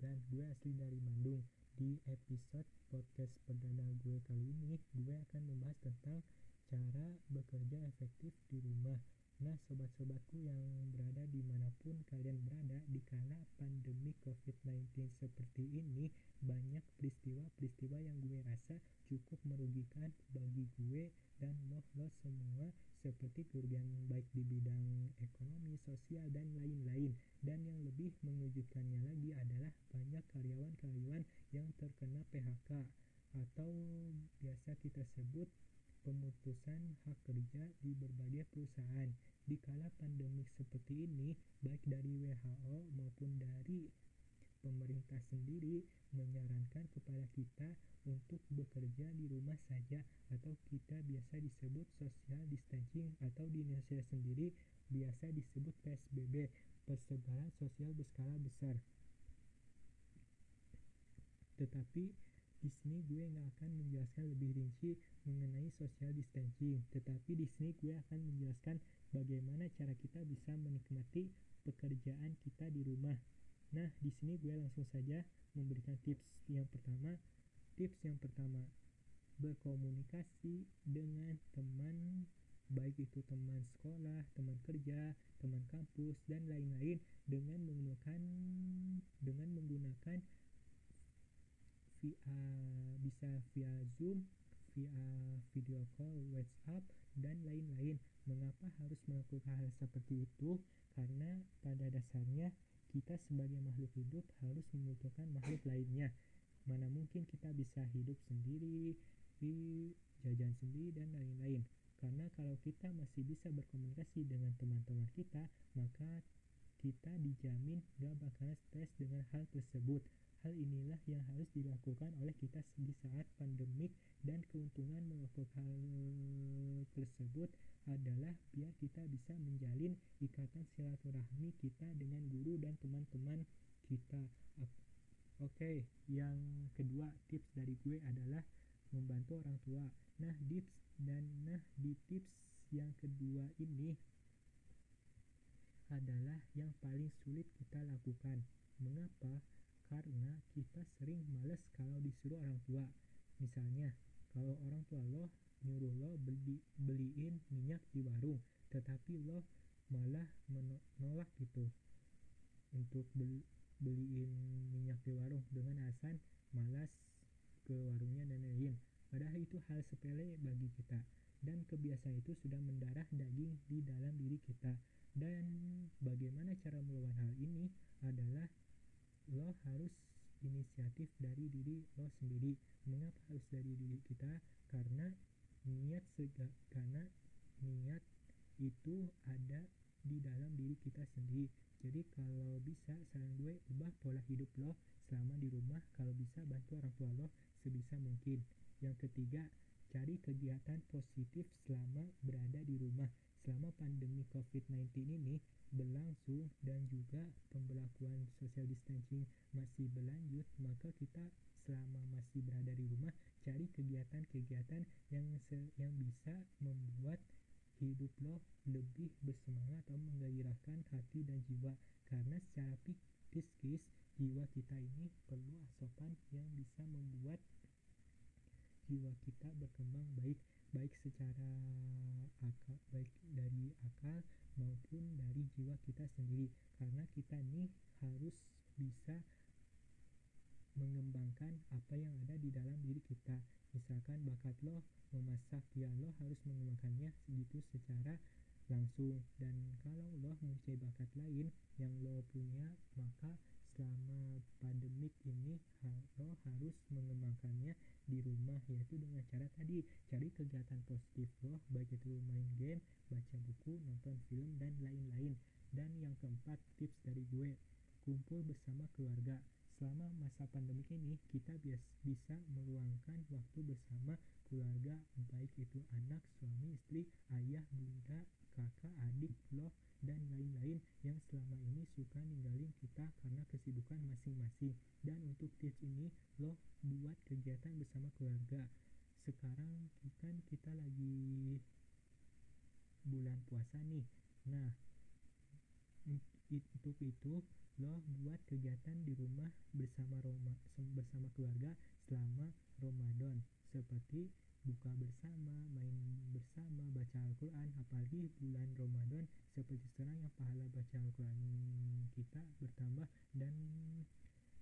gue asli dari Bandung. Di episode podcast perdana gue kali ini Gue akan membahas tentang cara bekerja efektif di rumah. Nah sobat-sobatku yang berada di mana pun kalian berada Di kala pandemi COVID-19 seperti ini Banyak peristiwa-peristiwa yang gue rasa cukup merugikan bagi gue dan lo-lo semua Seperti kerugian baik di bidang ekonomi, sosial, dan lain-lain. Dan yang lebih mengejutkannya lagi adalah banyak karyawan-karyawan yang terkena PHK atau biasa kita sebut pemutusan hak kerja di berbagai perusahaan. Di kala pandemik seperti ini, baik dari WHO maupun dari pemerintah sendiri menyarankan kepada kita untuk bekerja di rumah saja atau kita biasa disebut social distancing atau di Indonesia sendiri biasa disebut PSBB persebaran sosial berskala besar. Tetapi di sini gue nggak akan menjelaskan lebih rinci mengenai social distancing, tetapi di sini gue akan menjelaskan bagaimana cara kita bisa menikmati pekerjaan kita di rumah. Nah, di sini gue langsung saja memberikan tips yang pertama. Tips yang pertama, berkomunikasi dengan teman baik itu teman sekolah, teman kerja, teman kampus dan lain-lain dengan menggunakan dengan menggunakan via bisa via Zoom, via video call, WhatsApp dan lain-lain. Mengapa harus melakukan hal seperti itu? Karena pada dasarnya kita sebagai makhluk hidup harus membutuhkan makhluk lainnya. Mana mungkin kita bisa hidup sendiri, jajan sendiri dan lain-lain. Karena kalau kita masih bisa berkomunikasi dengan teman-teman kita, maka kita dijamin gak bakalan stres dengan hal tersebut. Hal inilah yang harus dilakukan oleh kita di saat pandemik dan keuntungan melakukan hal tersebut adalah biar kita bisa menjalin ikatan silaturahmi kita dengan guru dan teman-teman kita. Oke, yang kedua tips dari gue adalah membantu orang tua. Nah, tips dan nah di tips yang kedua ini adalah yang paling sulit kita lakukan. Mengapa? Karena kita sering males kalau disuruh orang tua. Misalnya, kalau orang tua lo nyuruh lo beli beliin minyak di warung, tetapi lo malah menolak gitu untuk beli, beliin minyak di warung dengan alasan malas ke warungnya dan lain-lain. Padahal itu hal sepele bagi kita, dan kebiasaan itu sudah mendarah daging di dalam diri kita. Dan bagaimana cara melawan hal ini adalah lo harus inisiatif dari diri lo sendiri. Mengapa harus dari diri kita? Karena niat sega, karena niat itu ada di dalam diri kita sendiri. Jadi kalau bisa saran gue ubah pola hidup lo selama di rumah. Kalau bisa bantu orang tua lo sebisa mungkin. Yang ketiga, cari kegiatan positif selama berada di rumah. Selama pandemi COVID-19 ini berlangsung dan juga pembelakuan social distancing masih berlanjut, maka kita selama masih berada di rumah cari kegiatan-kegiatan yang yang bisa membuat hidup lo lebih bersemangat atau menggairahkan hati dan jiwa. Karena secara psikis jiwa kita ini perlu asupan yang bisa membuat jiwa kita berkembang baik baik secara akal baik dari akal maupun dari jiwa kita sendiri. Karena kita nih harus bisa mengembangkan apa yang ada di dalam diri kita. Misalkan bakat lo memasak ya lo harus mengembangkannya segitu secara langsung. Dan kalau lo mempunyai bakat lain yang lo punya maka selama pandemik ini lo harus mengembangkannya di rumah yaitu dengan cara tadi cari kegiatan positif lo baik itu main game, baca buku, nonton film dan lain-lain. Dan yang keempat tips dari gue kumpul bersama keluarga. Selama masa pandemik ini kita bias bisa meluangkan waktu bersama keluarga baik itu anak, suami, istri, ayah, bunda, kakak, adik, lo dan lain-lain yang suka ninggalin kita karena kesibukan masing-masing. Dan untuk tips ini, lo buat kegiatan bersama keluarga. Sekarang kan kita lagi bulan puasa nih. Nah, untuk itu lo buat kegiatan di rumah bersama Roma, bersama keluarga selama Ramadan seperti buka bersama, main bersama, Al-Quran apalagi bulan Ramadan seperti sekarang yang pahala baca Al-Quran kita bertambah. Dan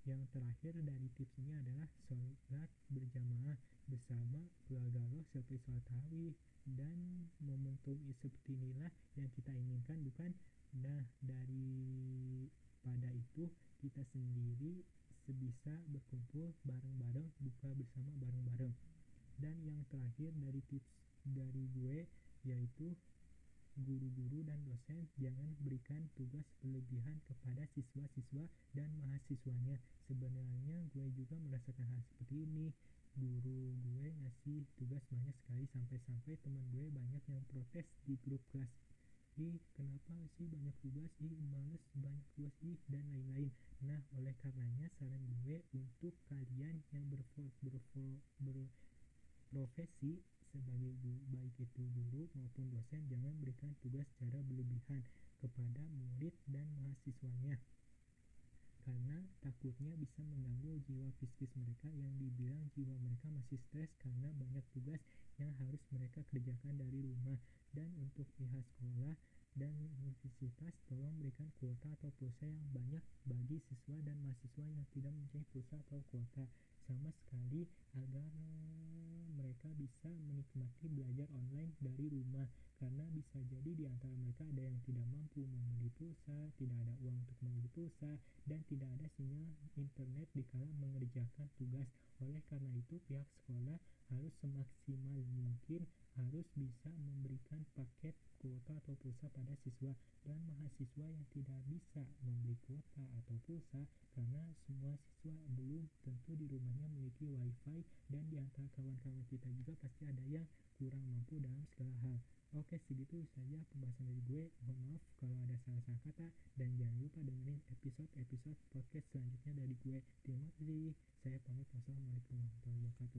yang terakhir dari tips ini adalah sholat berjamaah bersama keluarga lo seperti sholat tarawih dan momentum seperti inilah yang kita inginkan bukan? Nah dari pada itu kita sendiri sebisa berkumpul bareng-bareng buka bersama bareng-bareng. Dan yang terakhir dari tips dari gue yaitu guru-guru dan dosen jangan berikan tugas berlebihan kepada siswa-siswa dan mahasiswanya. Sebenarnya gue juga merasakan hal seperti ini. Guru gue ngasih tugas banyak sekali sampai-sampai teman gue banyak yang protes di grup kelas. Ih kenapa sih banyak tugas? Ih males banyak tugas ih dan lain-lain. Nah oleh karenanya saran gue untuk kalian yang berprofesi sebagai guru, baik itu guru maupun dosen jangan berikan tugas secara berlebihan kepada murid dan mahasiswanya. Karena takutnya bisa mengganggu jiwa psikis mereka yang dibilang jiwa mereka masih stres karena banyak tugas yang harus mereka kerjakan dari rumah. Dan untuk pihak sekolah dan universitas tolong berikan kuota atau pulsa yang banyak bagi siswa dan mahasiswa yang tidak mempunyai pulsa atau kuota. Sama sekali agar mereka bisa menikmati belajar online dari rumah karena bisa jadi di antara mereka ada yang tidak mampu membeli pulsa, tidak ada uang untuk membeli pulsa, dan tidak ada sinyal internet dikala mengerjakan tugas. Oleh karena itu, pihak sekolah harus semaksimal mungkin harus bisa memberikan paket kuota atau pulsa pada siswa dan mahasiswa yang tidak bisa membeli kuota atau pulsa karena semua siswa belum tentu di rumahnya memiliki wifi antara kawan-kawan kita juga pasti ada yang kurang mampu dalam segala hal. Oke segitu saja pembahasan dari gue. Mohon maaf kalau ada salah-salah kata dan jangan lupa dengerin episode-episode podcast selanjutnya dari gue. Terima kasih. Saya pamit. Wassalamualaikum warahmatullahi wabarakatuh